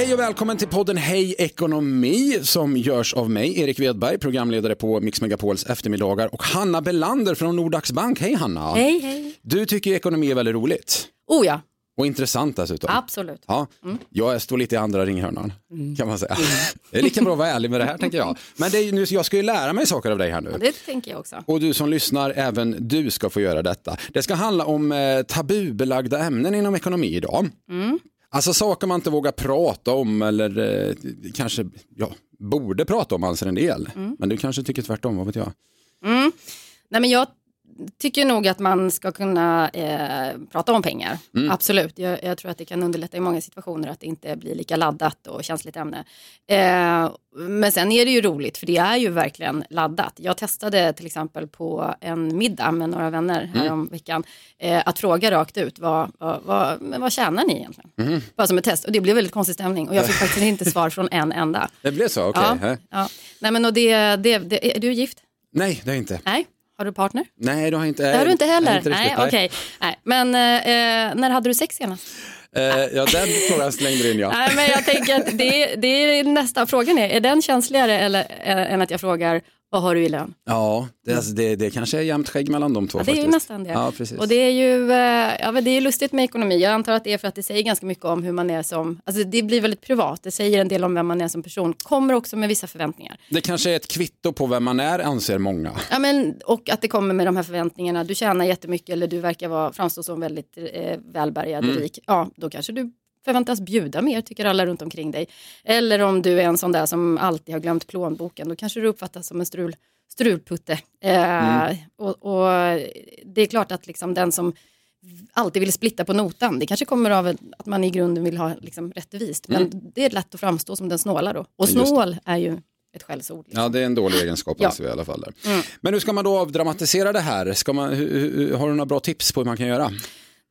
Hej och välkommen till podden Hej Ekonomi som görs av mig, Erik Wedberg, programledare på Mix Megapols eftermiddagar och Hanna Belander från Nordax Bank. Hej Hanna! Hej, hej. Du tycker ekonomi är väldigt roligt Oh ja, och intressant dessutom. absolut. Ja, jag står lite i andra ringhörnan kan man säga. Det är lika bra att vara ärlig med det här tänker jag. Men det är, nu, jag ska ju lära mig saker av dig här nu. Det tänker jag också. Och du som lyssnar, även du ska få göra detta. Det ska handla om eh, tabubelagda ämnen inom ekonomi idag. Alltså saker man inte vågar prata om eller eh, kanske ja, borde prata om anser en del. Men du kanske tycker tvärtom, vad vet jag. Nej, men jag tycker nog att man ska kunna eh, prata om pengar. Absolut. Jag, jag tror att det kan underlätta i många situationer att det inte blir lika laddat och känsligt ämne. Eh, men sen är det ju roligt för det är ju verkligen laddat. Jag testade till exempel på en middag med några vänner härom veckan eh, att fråga rakt ut vad, vad, vad, vad tjänar ni egentligen? Bara som ett test och det blev väldigt konstig stämning och jag fick faktiskt inte svar från en enda. Det blev så, okej. Ja, eh. ja. Nej, men och det, det, det, är du gift? Nej, det är inte. Nej. Har du partner? Nej, det har jag inte. Det har du inte heller? Inte riktigt, nej, okej. Nej. Men eh, när hade du sex senast? Eh, ja, den frågan slängde du in ja. Nej, men jag tänker att det, det är nästa frågan är, är den känsligare eller, äh, än att jag frågar vad har du i lön? Ja, det, alltså, det, det kanske är jämnt skägg mellan de två Ja, det är faktiskt. ju nästan det. Ja, precis. Och det är ju eh, ja, men det är lustigt med ekonomi. Jag antar att det är för att det säger ganska mycket om hur man är som, alltså det blir väldigt privat. Det säger en del om vem man är som person. Kommer också med vissa förväntningar. Det kanske är ett kvitto på vem man är, anser många. Ja, men, och att det kommer med de här förväntningarna. Du tjänar jättemycket eller du verkar vara, framstå som väldigt eh, välbärgad och rik. Ja, då kanske du förväntas bjuda mer, tycker alla runt omkring dig. Eller om du är en sån där som alltid har glömt plånboken, då kanske du uppfattas som en strul, strulputte. Eh, och, och det är klart att liksom den som alltid vill splitta på notan, det kanske kommer av att man i grunden vill ha liksom rättvist. Men det är lätt att framstå som den snåla då. Och snål är ju ett skällsord. Liksom. Ja, det är en dålig egenskap Ja. vi i alla fall. Där. Men hur ska man då avdramatisera det här? Ska man, hur, hur, har du några bra tips på hur man kan göra?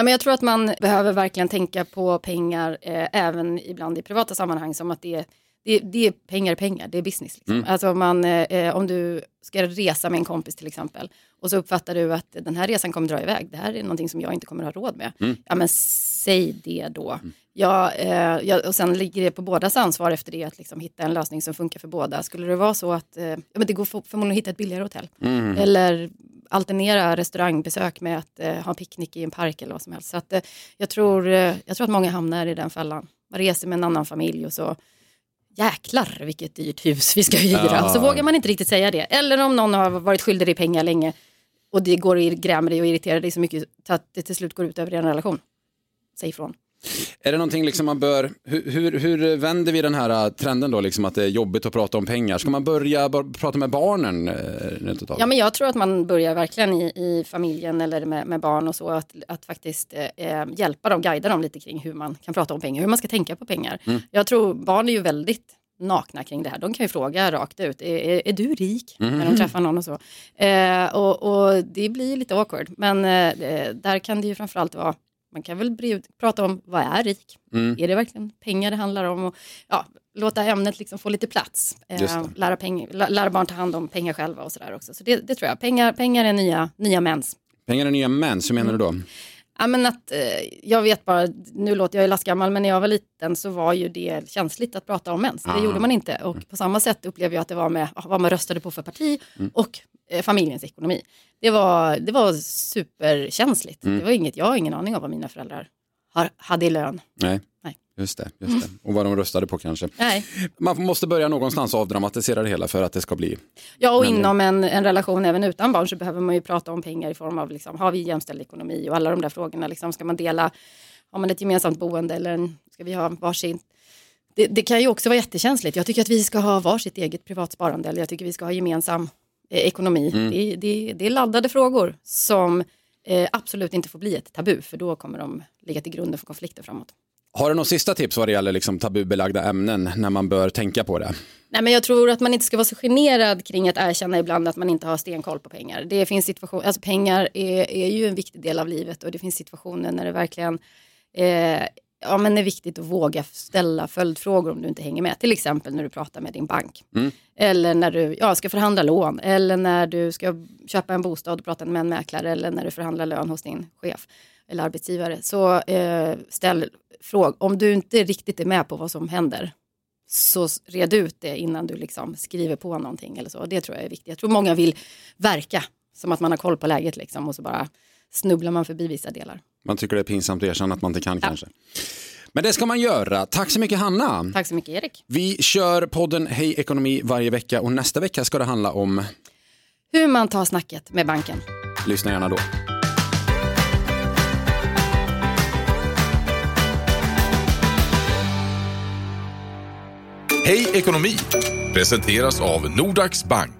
Nej, men jag tror att man behöver verkligen tänka på pengar eh, även ibland i privata sammanhang som att det är, det, det är pengar pengar, det är business. Liksom. Alltså man, eh, om du ska resa med en kompis till exempel och så uppfattar du att den här resan kommer dra iväg, det här är någonting som jag inte kommer ha råd med. Ja men säg det då. Ja, eh, ja, och sen ligger det på bådas ansvar efter det att liksom hitta en lösning som funkar för båda. Skulle det vara så att eh, ja, men det går för, förmodligen att hitta ett billigare hotell. Eller alternera restaurangbesök med att eh, ha picknick i en park eller vad som helst. Så att, eh, jag, tror, eh, jag tror att många hamnar i den fällan. Man reser med en annan familj och så jäklar vilket dyrt hus vi ska hyra. Ja. Så vågar man inte riktigt säga det. Eller om någon har varit skyldig dig pengar länge och det går och grämer dig och irriterar dig så mycket så att det till slut går ut över er relation. Säg ifrån. Är det någonting liksom man bör, hur, hur, hur vänder vi den här äh, trenden då, liksom att det är jobbigt att prata om pengar? Ska man börja prata med barnen? eh? Ja, men jag tror att man börjar verkligen i, i familjen eller med, med barn och så att, att faktiskt eh, hjälpa dem, guida dem lite kring hur man kan prata om pengar, hur man ska tänka på pengar. Jag tror barn är ju väldigt nakna kring det här. De kan ju fråga rakt ut, är, är, är du rik? När de träffar någon och så. Eh, och, och det blir lite awkward, men eh, där kan det ju framförallt vara man kan väl bry- prata om vad är rik? Är det verkligen pengar det handlar om? Och, ja, låta ämnet liksom få lite plats. Eh, lära, peng, lä- lära barn ta hand om pengar själva och sådär också. Så det, det tror jag. Pengar, pengar är nya, nya mäns. Pengar är nya män, så menar du då? Ja, men att, eh, jag vet bara, nu låter jag ju lastgammal, men när jag var liten så var ju det känsligt att prata om mens. Det Ah. gjorde man inte. Och på samma sätt upplever jag att det var med ah, vad man röstade på för parti Mm. och eh, familjens ekonomi. Det var, det var superkänsligt. Mm. Det var inget, jag har ingen aning om vad mina föräldrar har, hade i lön. Nej. Nej. Just det, just det. Och vad de röstade på kanske. Nej. Man måste börja någonstans och avdramatisera det hela för att det ska bli... Ja, och inom en, en relation även utan barn så behöver man ju prata om pengar i form av, liksom, har vi jämställd ekonomi och alla de där frågorna. Liksom, ska man dela, har man ett gemensamt boende eller en, ska vi ha varsin? Det, det kan ju också vara jättekänsligt. Jag tycker att vi ska ha varsitt eget privatsparande eller jag tycker vi ska ha gemensam eh, ekonomi. Det, det, det är laddade frågor som eh, absolut inte får bli ett tabu för då kommer de ligga till grunden för konflikter framåt. Har du något sista tips vad det gäller liksom tabubelagda ämnen när man bör tänka på det? Nej, men jag tror att man inte ska vara så generad kring att erkänna ibland att man inte har stenkoll på pengar. Det finns situationer, alltså pengar är, är ju en viktig del av livet och det finns situationer när det verkligen eh, ja, men är viktigt att våga ställa följdfrågor om du inte hänger med. Till exempel när du pratar med din bank. Mm. Eller när du ja, ska förhandla lån. Eller när du ska köpa en bostad och prata med en mäklare. Eller när du förhandlar lön hos din chef eller arbetsgivare. Så eh, ställ frågor. Om du inte riktigt är med på vad som händer så red ut det innan du liksom skriver på någonting eller så. Det tror jag är viktigt. Jag tror många vill verka som att man har koll på läget liksom och så bara snubblar man förbi vissa delar. Man tycker det är pinsamt att erkänna att man inte kan ja. kanske. Men det ska man göra. Tack så mycket Hanna. Tack så mycket Erik. Vi kör podden Hej Ekonomi varje vecka och nästa vecka ska det handla om hur man tar snacket med banken. Lyssna gärna då. Hej ekonomi presenteras av Nordax Bank.